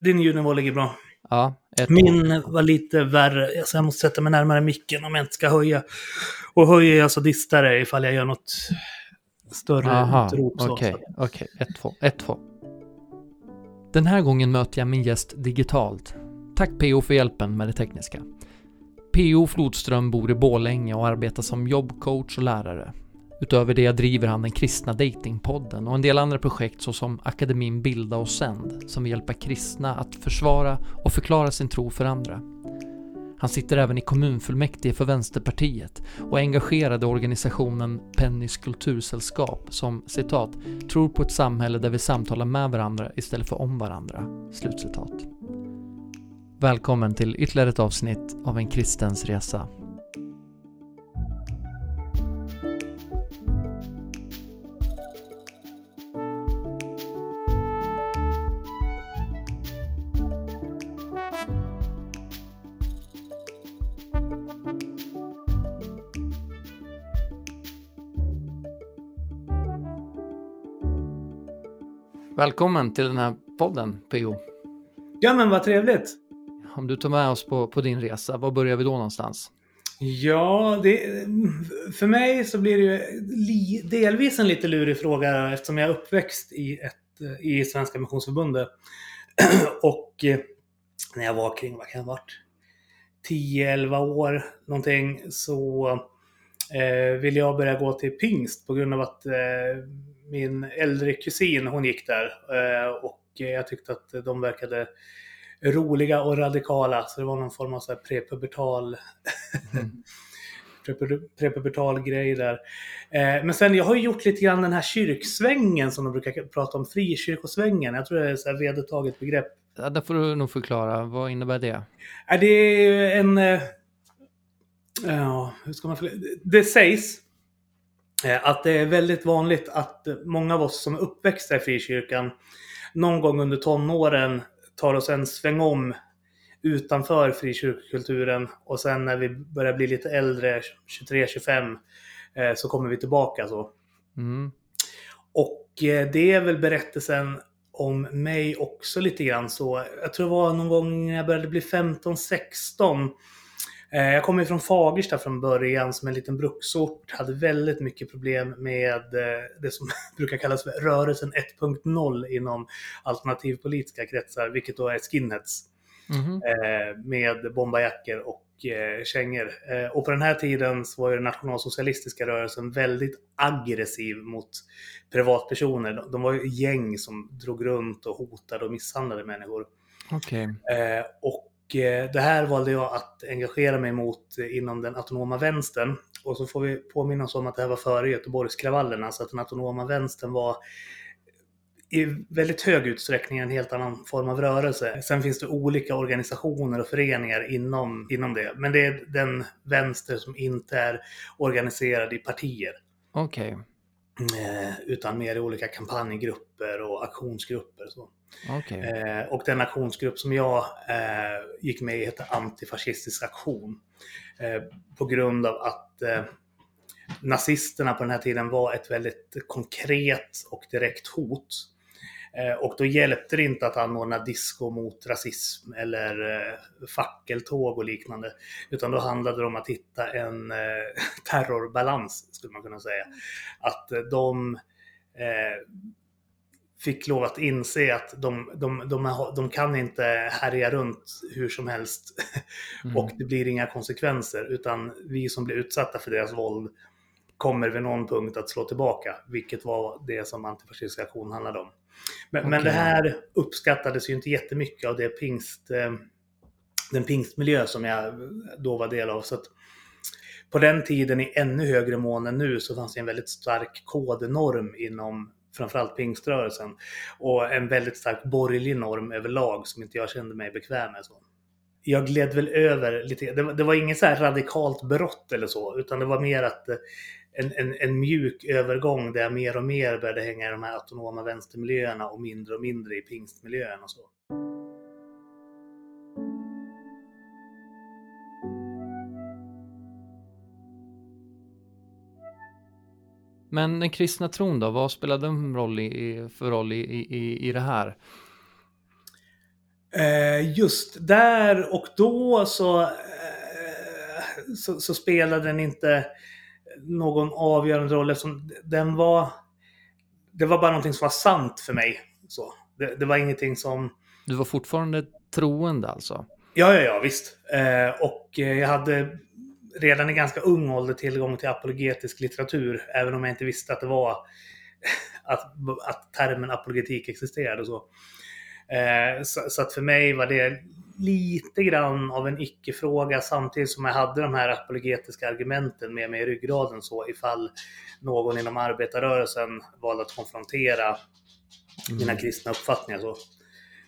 Din ljudnivå ligger bra. Ja, ett Min var lite värre, så jag måste sätta mig närmare micken om jag inte ska höja. Och höjer jag så distar det ifall jag gör något större Aha, utrop. okej, okej. 1-2, 1-2. Den här gången möter jag min gäst digitalt. Tack PO för hjälpen med det tekniska. PO Flodström bor i Borlänge och arbetar som jobbcoach och lärare. Utöver det driver han den kristna datingpodden och en del andra projekt såsom akademin Bilda och Sänd som vill hjälpa kristna att försvara och förklara sin tro för andra. Han sitter även i kommunfullmäktige för Vänsterpartiet och är engagerad i organisationen Pennys kultursällskap som citat “tror på ett samhälle där vi samtalar med varandra istället för om varandra”. Slutcitat. Välkommen till ytterligare ett avsnitt av En kristens resa. Välkommen till den här podden, PO. Ja, men vad trevligt. Om du tar med oss på, på din resa, var börjar vi då någonstans? Ja, det, för mig så blir det ju li, delvis en lite lurig fråga eftersom jag är uppväxt i, ett, i Svenska Missionsförbundet. Och eh, när jag var kring, vad kan jag ha varit? 10-11 år någonting så eh, ville jag börja gå till pingst på grund av att eh, min äldre kusin hon gick där. Eh, och jag tyckte att de verkade roliga och radikala. Så det var någon form av så här prepubertal, prepu- prepubertal grej där. Eh, men sen, jag har ju gjort lite grann den här kyrksvängen som de brukar prata om, frikyrkosvängen. Jag tror det är ett vedertaget begrepp. Ja, det får du nog förklara. Vad innebär det? Det är en... eh, Ja, hur ska man... Det sägs eh, att det är väldigt vanligt att många av oss som är uppväxta i frikyrkan någon gång under tonåren tar oss en sväng om utanför frikyrkokulturen och sen när vi börjar bli lite äldre, 23-25, eh, så kommer vi tillbaka så. Mm. Och eh, det är väl berättelsen om mig också lite grann så. Jag tror det var någon gång när jag började bli 15-16. Eh, Jag kommer från Fagersta från början som en liten bruksort. Hade väldigt mycket problem med eh, det som brukar kallas för rörelsen 1.0 inom alternativpolitiska kretsar, vilket då är skinheads Mhm. eh, med bombarjackor och kängor. Och på den här tiden så var ju den nationalsocialistiska rörelsen väldigt aggressiv mot privatpersoner. De, var ju gäng som drog runt och hotade och misshandlade människor. Eh, och det här valde jag att engagera mig mot eh, inom den autonoma vänstern. Och så får vi påminna oss om att det här var före Göteborgskravallerna, så att den autonoma vänstern var i väldigt hög utsträckning en helt annan form av rörelse. Sen finns det olika organisationer och föreningar inom, inom det. Men det är den vänster som inte är organiserad i partier. Okej. Eh, utan mer i olika kampanjgrupper och aktionsgrupper. och Så. Okay. Eh, och den aktionsgrupp som jag eh, gick med i hette Antifascistisk aktion. Eh, på grund av att eh, nazisterna på den här tiden var ett väldigt konkret och direkt hot. Eh, och då hjälpte det inte att anordna disco mot rasism eller eh, fackeltåg och liknande. Utan då handlade det om att hitta en eh, terrorbalans, skulle man kunna säga. Att eh, de eh, fick lov att inse att de, de, de, de kan inte härja runt hur som helst Mm. och det blir inga konsekvenser utan vi som blir utsatta för deras våld kommer vid någon punkt att slå tillbaka, vilket var det som antifascistisk aktion handlade om. Men, men Okej. det här uppskattades ju inte jättemycket av det pingst, eh, den pingstmiljö som jag då var del av. Så på den tiden i ännu högre mån än nu så fanns det en väldigt stark kodnorm inom framförallt pingströrelsen och en väldigt stark borgerlig norm överlag som inte jag kände mig bekväm med. Så. Jag gled väl över lite, det var, det var inget så här radikalt brott eller så, utan det var mer att eh, en, en, en mjuk övergång där jag mer och mer började hänga i de här autonoma vänstermiljöerna och mindre och mindre i pingstmiljön och så. Men den kristna tron då, vad spelar den roll i, för roll i, i, i- i det här? Eh, just där och då så, eh, så, så, spelade den inte någon avgörande roll eftersom den var... Det var bara någonting som var sant för mig. Så. Det, det var ingenting som... Du var fortfarande troende alltså? Ja, ja, ja visst. Eh, och jag hade redan i ganska ung ålder tillgång till apologetisk litteratur, även om jag inte visste att det var att, att termen apologetik existerade. Och så. Eh, så, så, att för mig var det lite grann av en icke-fråga samtidigt som jag hade de här apologetiska argumenten med mig i ryggraden så ifall någon inom arbetarrörelsen valde att konfrontera mm. mina kristna uppfattningar så,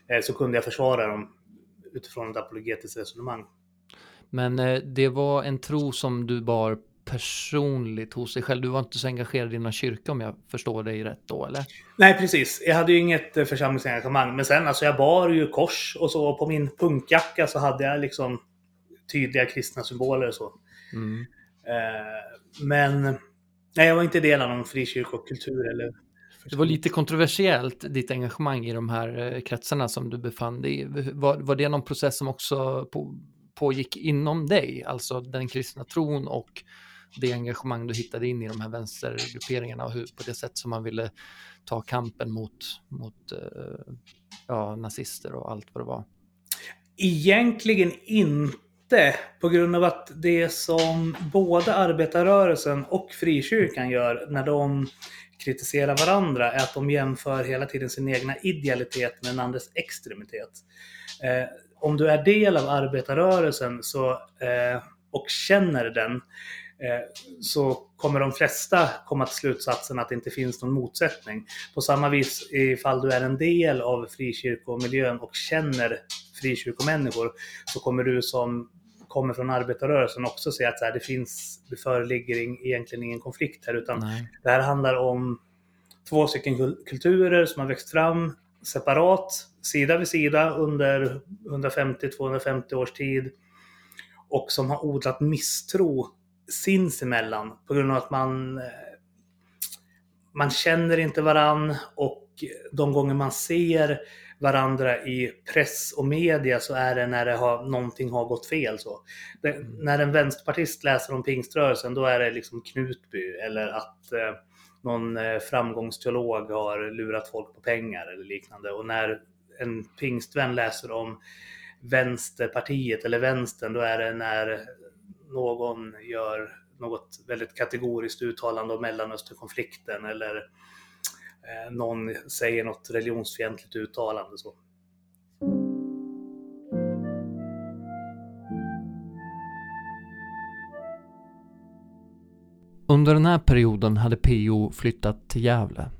eh, så kunde jag försvara dem utifrån ett apologetiskt resonemang. Men eh, det var en tro som du bar personligt hos dig själv. Du var inte så engagerad i någon kyrka om jag förstår dig rätt då, eller? Nej, precis. Jag hade ju inget eh, församlingsengagemang. Men sen, alltså jag bar ju kors och så. På min punkjacka så hade jag liksom tydliga kristna symboler och så. Mm. Eh, men nej, jag var inte del av någon frikyrkokultur eller det var lite kontroversiellt, ditt engagemang i de här kretsarna som du befann dig i. Var, var det någon process som också på, pågick inom dig, alltså den kristna tron och det engagemang du hittade in i de här vänstergrupperingarna och hur, på det sätt som man ville ta kampen mot, mot uh, ja, nazister och allt vad det var? Egentligen inte på grund av att det som både arbetarrörelsen och frikyrkan gör när de kritiserar varandra är att de jämför hela tiden sin egna idealitet med den andres extremitet. Eh, om du är del av arbetarrörelsen så, eh, och känner den eh, så kommer de flesta komma till slutsatsen att det inte finns någon motsättning. På samma vis ifall du är en del av frikyrkomiljön och känner frikyrkomänniskor så kommer du som kommer från arbetarrörelsen också se att så här, det finns, det föreligger in, egentligen ingen konflikt här utan Nej. det här handlar om två stycken kulturer som har växt fram separat, sida vid sida under 150-250 års tid och som har odlat misstro sinsemellan på grund av att man eh, man känner inte varann och de gånger man ser varandra i press och media så är det när det har, någonting har gått fel. Så. Det, mm. När en vänsterpartist läser om pingströrelsen då är det liksom Knutby eller att eh, någon eh, framgångsteolog har lurat folk på pengar eller liknande. Och när en pingstvän läser om Vänsterpartiet eller vänstern, då är det när någon gör något väldigt kategoriskt uttalande om Mellanösternkonflikten eller eh, någon säger något religionsfientligt uttalande. Så. Under den här perioden hade PO flyttat till Gävle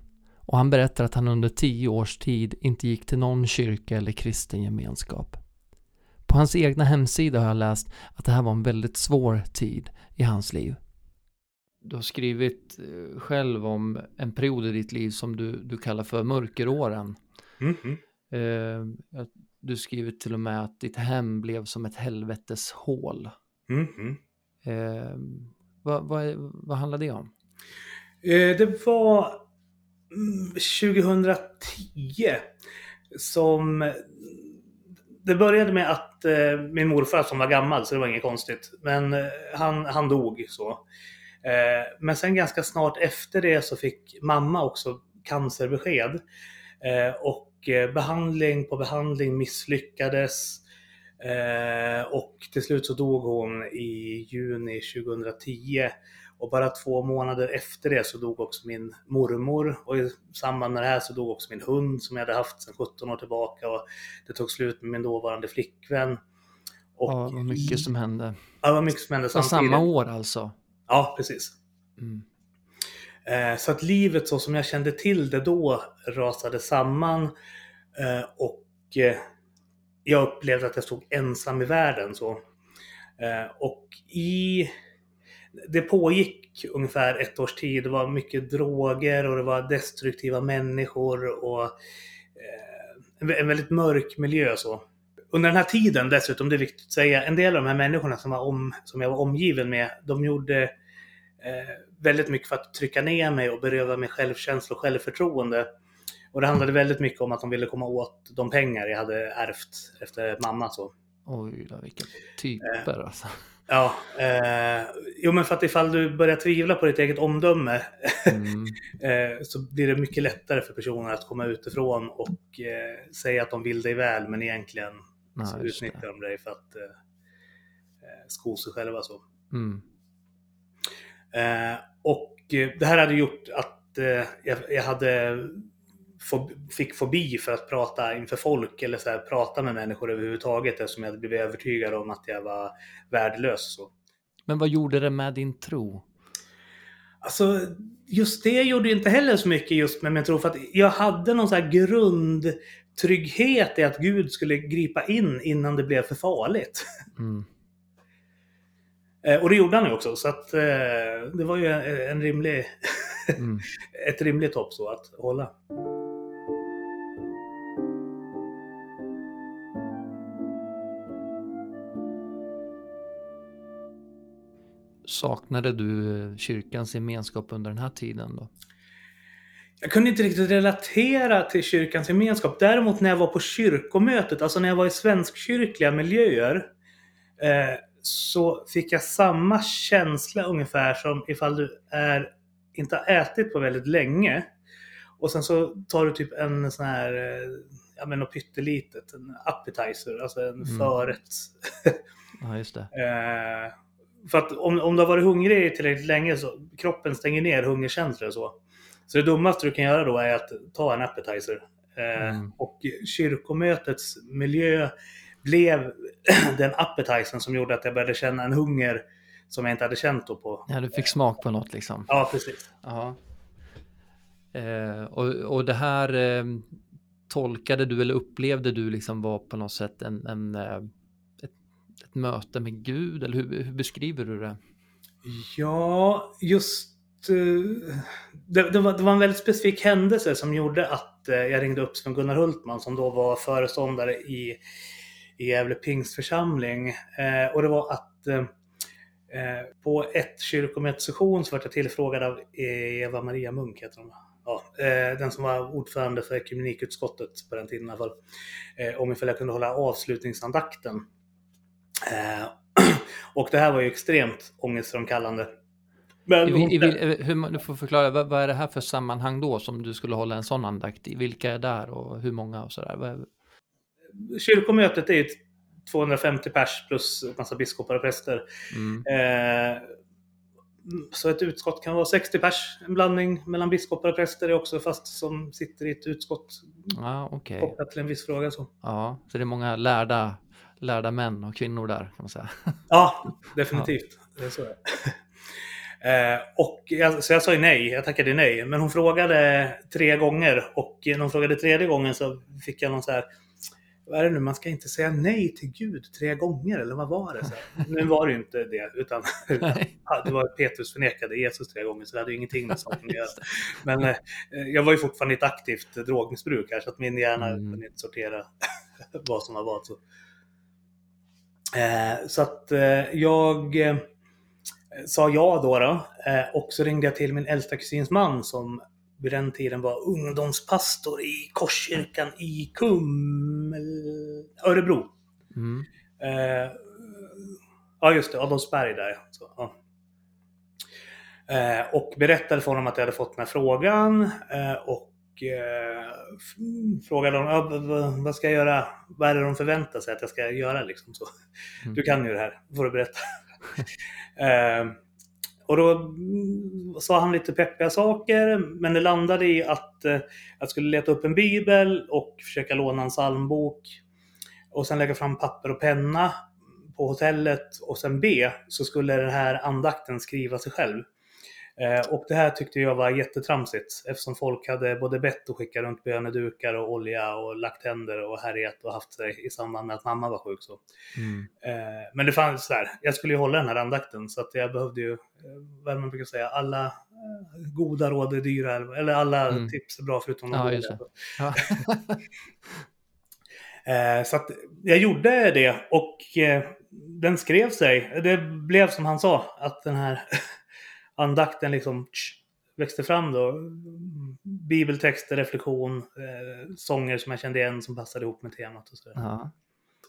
och han berättar att han under tio års tid inte gick till någon kyrka eller kristen gemenskap. På hans egna hemsida har jag läst att det här var en väldigt svår tid i hans liv. Du har skrivit eh, själv om en period i ditt liv som du, du kallar för mörkeråren. Mm -hmm. Du skriver till och med att ditt hem blev som ett helveteshål. Mm -hmm. Vad, vad, vad handlar det om? Det var Mm, 2010 som det började med att eh, min morfar som var gammal, så det var inget konstigt, men eh, han, han dog så. Eh, men sen ganska snart efter det så fick mamma också cancerbesked. Eh, och eh, behandling på behandling misslyckades. Eh, och till slut så dog hon i juni 2010. Och bara två månader efter det så dog också min mormor. Och i samband med det här så dog också min hund som jag hade haft sedan 17 år tillbaka. Och det tog slut med min dåvarande flickvän. Och ja, vad mycket som hände. Ja, vad mycket som hände samtidigt. Samma år alltså? Ja, precis. Mm. Eh, så att livet så som jag kände till det då rasade samman. Eh, och eh, jag upplevde att jag stod ensam i världen. Så. Och i... Det pågick ungefär ett års tid. Det var mycket droger och det var destruktiva människor och eh, en väldigt mörk miljö. så. Under den här tiden dessutom, det är viktigt att säga, en del av de här människorna som, var om, som jag var omgiven med, de gjorde eh, väldigt mycket för att trycka ner mig och beröva mig självkänsla och självförtroende. Och det handlade väldigt mycket om att de ville komma åt de pengar jag hade ärvt efter mamma. Så. Oj då, vilka typer alltså. Ja, eh, jo men för att ifall du börjar tvivla på ditt eget omdöme mm. eh, så blir det mycket lättare för personer att komma utifrån och eh, säga att de vill dig väl men egentligen ja, så utnyttjar de dig för att eh, eh sko sig själva. Så. Mm. Eh, och det här hade gjort att eh, jag, jag hade fick fobi för att prata inför folk eller så här, prata med människor överhuvudtaget eftersom jag blev övertygad om att jag var värdelös. Så. Men vad gjorde det med din tro? Alltså, just det gjorde inte heller så mycket just med min tro för att jag hade någon så här grundtrygghet i att Gud skulle gripa in innan det blev för farligt. Mm. Eh, och det gjorde han ju också, så att eh, det var ju en rimlig, mm. ett rimligt hopp så att hålla. Saknade du eh, kyrkans gemenskap under den här tiden då? Jag kunde inte riktigt relatera till kyrkans gemenskap. Däremot när jag var på kyrkomötet, alltså när jag var i svenskkyrkliga miljöer, eh, så fick jag samma känsla ungefär som ifall du är, inte har ätit på väldigt länge. Och sen så tar du typ en sån här, eh, ja men något pyttelitet, en appetizer, alltså en mm. förrätt. ja, just det. eh, för att om, om du har varit hungrig tillräckligt länge så kroppen stänger ner hungerkänslor och så. Så det dummaste du kan göra då är att ta en appetizer. Eh, mm. Och kyrkomötets miljö blev den appetizern som gjorde att jag började känna en hunger som jag inte hade känt då på. Ja, du fick smak på något liksom. Ja, precis. Eh, och, och det här eh, tolkade du eller upplevde du liksom var på något sätt en, en eh, möte med Gud? Eller hur, hur beskriver du det? Ja, just eh, det, det, var, det, var, en väldigt specifik händelse som gjorde att eh, jag ringde upp Sven-Gunnar Hultman som då var föreståndare i, i Gävle Pingstförsamling. Eh, och det var att på ett kyrkomötessession så var jag tillfrågad av Eva Maria Munk, heter hon. Ja, den som var ordförande för ekumenikutskottet på den tiden i alla fall. Om ifall jag kunde hålla avslutningsandakten och det här var ju extremt ångestframkallande. Men I, i, hur, du får förklara, vad, vad, är det här för sammanhang då som du skulle hålla en sån andakt i? Vilka är där och hur många och sådär? Kyrkomötet är ju 250 pers plus massa biskopar och präster. Mm. Eh, så ett utskott kan vara 60 pers, en blandning mellan biskopar och präster är också fast som sitter i ett utskott. Ah, okay. Kopplat till en viss fråga. Så. Ja, så det är många lärda lärda män och kvinnor där kan man säga. Ja, definitivt. Ja. Det är så. Eh, och jag, så jag sa ju nej, jag tackade nej. Men hon frågade tre gånger och när hon frågade tredje gången så fick jag någon så här vad är det nu, man ska inte säga nej till Gud tre gånger, eller vad var det? Så nu var det ju inte det, utan det var Petrus förnekade Jesus tre gånger, så det hade ju ingenting med saken att göra. Men eh, jag var ju fortfarande i ett aktivt drogmissbruk här, så att min hjärna mm. kunde inte sortera vad som var vad. Så. Eh, så att eh, jag eh, sa ja då, då och så ringde jag till min äldsta kusins man som vid den tiden var ungdomspastor i Korskyrkan i Kummel... Örebro. Mm. Eh, ja, just det. Adolfsberg där. Så, ja. eh, och berättade för honom att jag hade fått den här frågan. Eh, och eh, frågade dem, vad ska jag göra? Vad är det de förväntar sig att jag ska göra? Liksom, så. Mm. Du kan ju det här, får du berätta. eh, och då sa han lite peppiga saker, men det landade i att eh, jag skulle leta upp en bibel och försöka låna en psalmbok. Och sen lägga fram papper och penna på hotellet och sen be, så skulle den här andakten skriva sig själv. Eh, och det här tyckte jag var jättetramsigt eftersom folk hade både bett och skickat runt bönedukar och olja och lagt händer och härjat och haft sig i samband med att mamma var sjuk. Så. Mm. Eh, men det fanns så här, jag skulle ju hålla den här andakten så att jag behövde ju, eh, vad man brukar säga, alla goda råd är dyra, eller alla mm. tips är bra förutom de ja, goda. Ja. så att jag gjorde det och den skrev sig. Det blev som han sa, att den här andakten liksom tsch, växte fram då. Bibeltexter, reflektion, eh, sånger som jag kände igen som passade ihop med temat och så. Ja.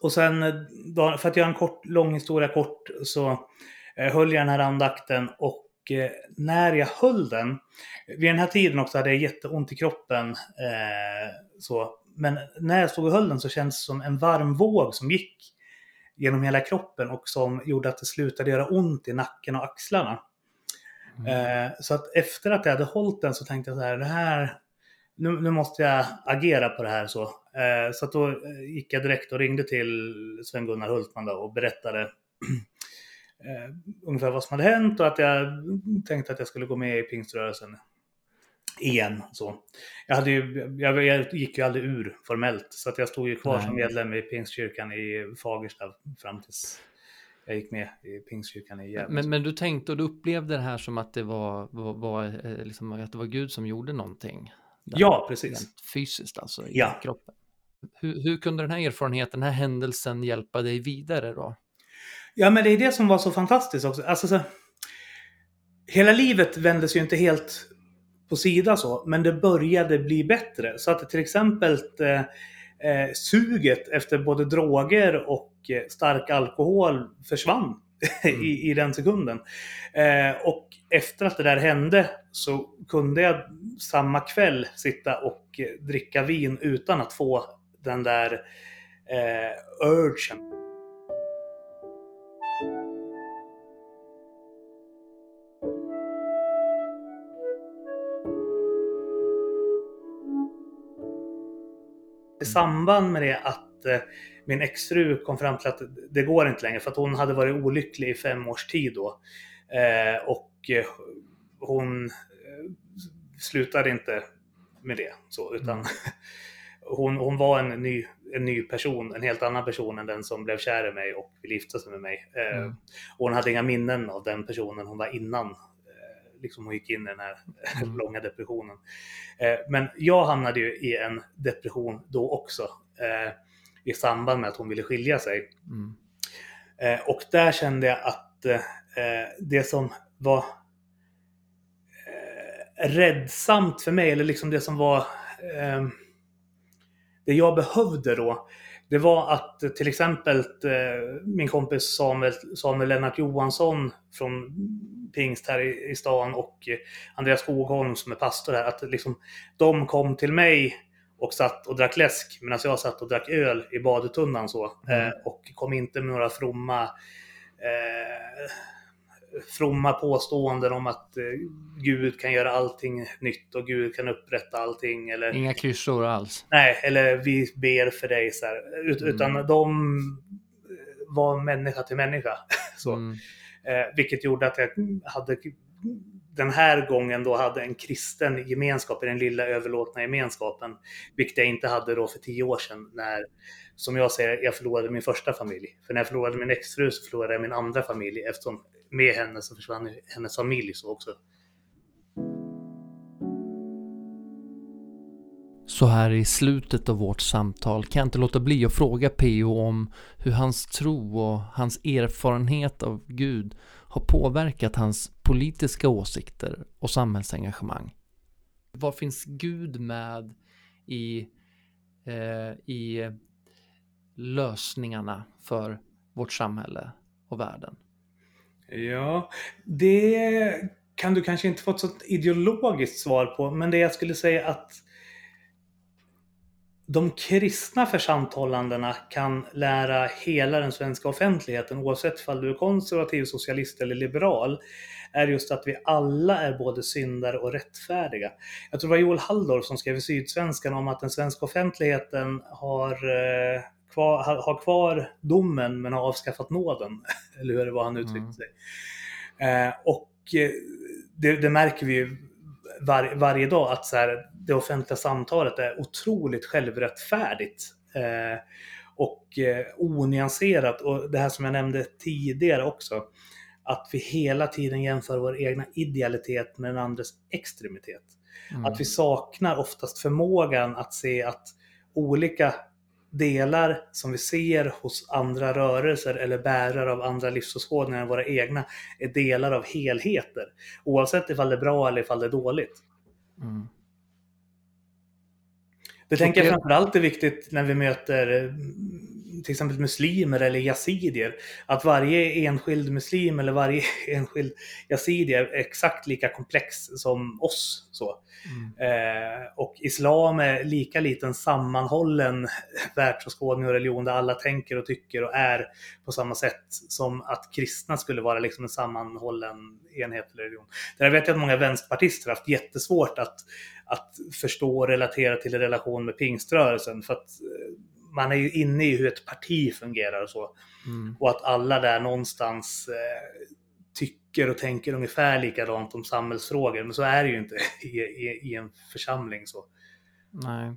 Och sen, eh, då, för att göra en kort, lång historia kort, så eh, höll jag den här andakten och eh, när jag höll den, vid den här tiden också hade jag jätteont i kroppen. Eh, så, men när jag stod och höll den så kändes det som en varm våg som gick genom hela kroppen och som gjorde att det slutade göra ont i nacken och axlarna. Mm. Eh, så att efter att jag hade hållit den så tänkte jag så här, det här nu, nu måste jag agera på det här så. Eh, så att då eh, gick jag direkt och ringde till Sven-Gunnar Hultman då och berättade ungefär vad som hade hänt och att jag tänkte att jag skulle gå med i pingströrelsen igen. Så. Jag, hade ju, jag, jag gick ju aldrig ur formellt, så att jag stod ju kvar Nej. som medlem i pingstkyrkan i Fagersta fram tills jag gick med i pingstkyrkan i Gävle. Men, men du tänkte och du upplevde det här som att det var, var, var eh, liksom, att det var Gud som gjorde någonting? Ja, precis. Fysiskt alltså, i Ja. kroppen. Hur, hur kunde den här erfarenheten, den här händelsen hjälpa dig vidare då? Ja, men det är det som var så fantastiskt också. Alltså, så, hela livet vändes ju inte helt på sida så, men det började bli bättre. Så att till exempel eh, eh, suget efter både droger och eh, stark alkohol försvann Mm. i, i den sekunden. Eh, och efter att det där hände så kunde jag samma kväll sitta och eh, dricka vin utan att få den där eh, urgen. Samband med det att eh, min exfru kom fram till att det går inte längre för att hon hade varit olycklig i fem års tid då. Eh, och eh, hon slutade inte med det. Så, utan Mm. hon, hon var en ny, en ny person, en helt annan person än den som blev kär i mig och ville gifta sig med mig. Mm. och hon hade inga minnen av den personen hon var innan. Liksom hon gick in i den här Mm. långa depressionen. Eh, men jag hamnade ju i en depression då också. Eh, I samband med att hon ville skilja sig. Mm. Eh, och där kände jag att det som var räddsamt för mig, eller liksom det som var eh, det jag behövde då, det var att till exempel eh, min kompis Samuel, Samuel Lennart Johansson från Pingst här i, i stan och Andreas Skogholm som är pastor här, att liksom, de kom till mig och satt och drack läsk medan jag satt och drack öl i badetunnan så. Mm. Eh, och kom inte med några fromma eh, fromma påståenden om att eh, Gud kan göra allting nytt och Gud kan upprätta allting. Eller, Inga klyschor alls. nej, eller vi ber för dig. Så här, ut, Mm. Utan de var människa till människa. Så. Mm. Eh, vilket gjorde att jag hade den här gången då hade en kristen gemenskap i den lilla överlåtna gemenskapen. Vilket jag inte hade då för tio år sedan när, som jag säger, jag förlorade min första familj. För när jag förlorade min exfru så förlorade jag min andra familj eftersom med henne så försvann hennes familj så också. Så här i slutet av vårt samtal kan jag inte låta bli att fråga P.O. om hur hans tro och hans erfarenhet av Gud har påverkat hans politiska åsikter och samhällsengagemang. Vad finns Gud med i, eh, i lösningarna för vårt samhälle och världen? Ja, det kan du kanske inte få ett sånt ideologiskt svar på, men det jag skulle säga att de kristna församtallandena kan lära hela den svenska offentligheten, oavsett om du är konservativ, socialist eller liberal, är just att vi alla är både syndare och rättfärdiga. Jag tror det var Joel Halldorf som skrev i Sydsvenskan om att den svenska offentligheten har, eh, kvar, har, kvar domen men har avskaffat nåden. Eller hur det var han uttryckte Mm. sig. Eh, och eh, det, det märker vi ju var, varje dag att så här, det offentliga samtalet är otroligt självrättfärdigt. Eh, och eh, onyanserat. Och det här som jag nämnde tidigare också. Att vi hela tiden jämför vår egna idealitet med den andres extremitet. Mm. Att vi saknar oftast förmågan att se att olika delar som vi ser hos andra rörelser eller bärare av andra livsåskådningar än våra egna är delar av helheter. Oavsett ifall det är bra eller ifall det är dåligt. Mm. Det tänker jag framförallt är viktigt när vi möter till exempel muslimer eller yazidier. Att varje enskild muslim eller varje enskild yazidi är exakt lika komplex som oss. Så. Mm. Eh, och islam är lika liten sammanhållen världsåskådning och religion där alla tänker och tycker och är på samma sätt som att kristna skulle vara liksom en sammanhållen enhetlig religion. Där vet jag att många vänsterpartister har haft jättesvårt att, att förstå och relatera till en relation med pingströrelsen. För att eh, man är ju inne i hur ett parti fungerar och så. Mm. Och att alla där någonstans eh, tycker och tänker ungefär likadant om samhällsfrågor. Men så är det ju inte i, i, i, en församling. så. Nej.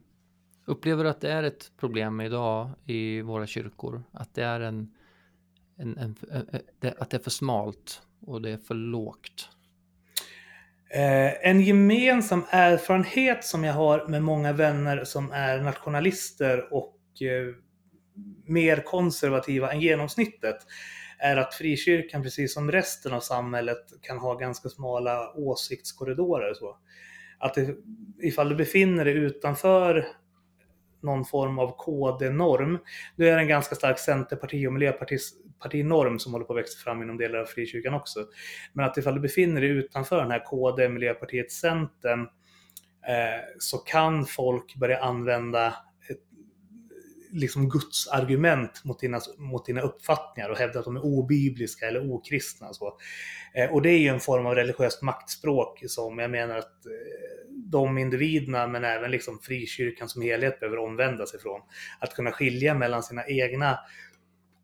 Upplever du att det är ett problem idag i våra kyrkor? Att det är en, en, en, en att det är för smalt och det är för lågt? Eh, en gemensam erfarenhet som jag har med många vänner som är nationalister och Eh, mer konservativa än genomsnittet är att frikyrkan, precis som resten av samhället, kan ha ganska smala åsiktskorridorer. Så. Att det, ifall du befinner dig utanför någon form av KD-norm, då är det en ganska stark Centerparti och Miljöparti-norm som håller på att växa fram inom delar av frikyrkan också. Men att ifall du befinner dig utanför den här KD, Miljöpartiet, Centern, eh, så kan folk börja använda liksom Guds argument mot dina, mot dina uppfattningar och hävda att de är obibliska eller okristna. Så. Eh, och det är ju en form av religiöst maktspråk som jag menar att eh, de individerna, men även liksom frikyrkan som helhet behöver omvända sig från. Att kunna skilja mellan sina egna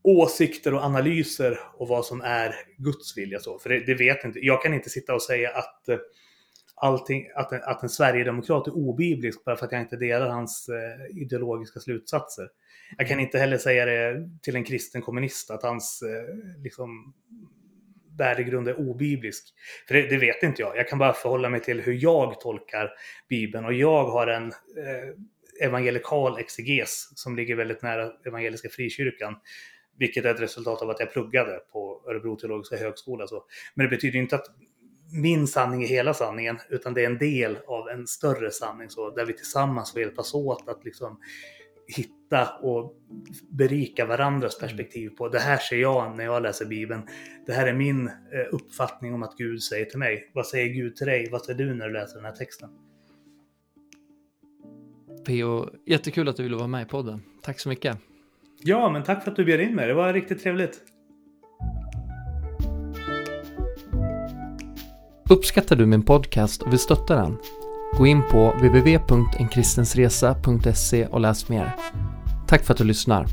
åsikter och analyser och vad som är Guds vilja. Så. För det, det vet inte, jag kan inte sitta och säga att eh, allting, att, en, att en sverigedemokrat är obiblisk bara för att jag inte delar hans eh, ideologiska slutsatser. Jag kan inte heller säga det till en kristen kommunist att hans eh, liksom, värdegrund är obiblisk. För det, det, vet inte jag. Jag kan bara förhålla mig till hur jag tolkar Bibeln och jag har en eh, evangelikal exeges som ligger väldigt nära Evangeliska Frikyrkan. Vilket är ett resultat av att jag pluggade på Örebro teologiska högskola. Så. Men det betyder inte att min sanning är hela sanningen, utan det är en del av en större sanning så, där vi tillsammans får hjälpas åt att liksom hitta och berika varandras mm. perspektiv på det här ser jag när jag läser Bibeln. Det här är min eh, uppfattning om att Gud säger till mig. Vad säger Gud till dig? Vad säger du när du läser den här texten? P.O. Jättekul att du ville vara med i podden. Tack så mycket. Ja, men tack för att du bjöd in mig. Det var riktigt trevligt. Uppskattar du min podcast och vill stötta den? Gå in på www.enkristensresa.se och läs mer. Tack för att du lyssnar.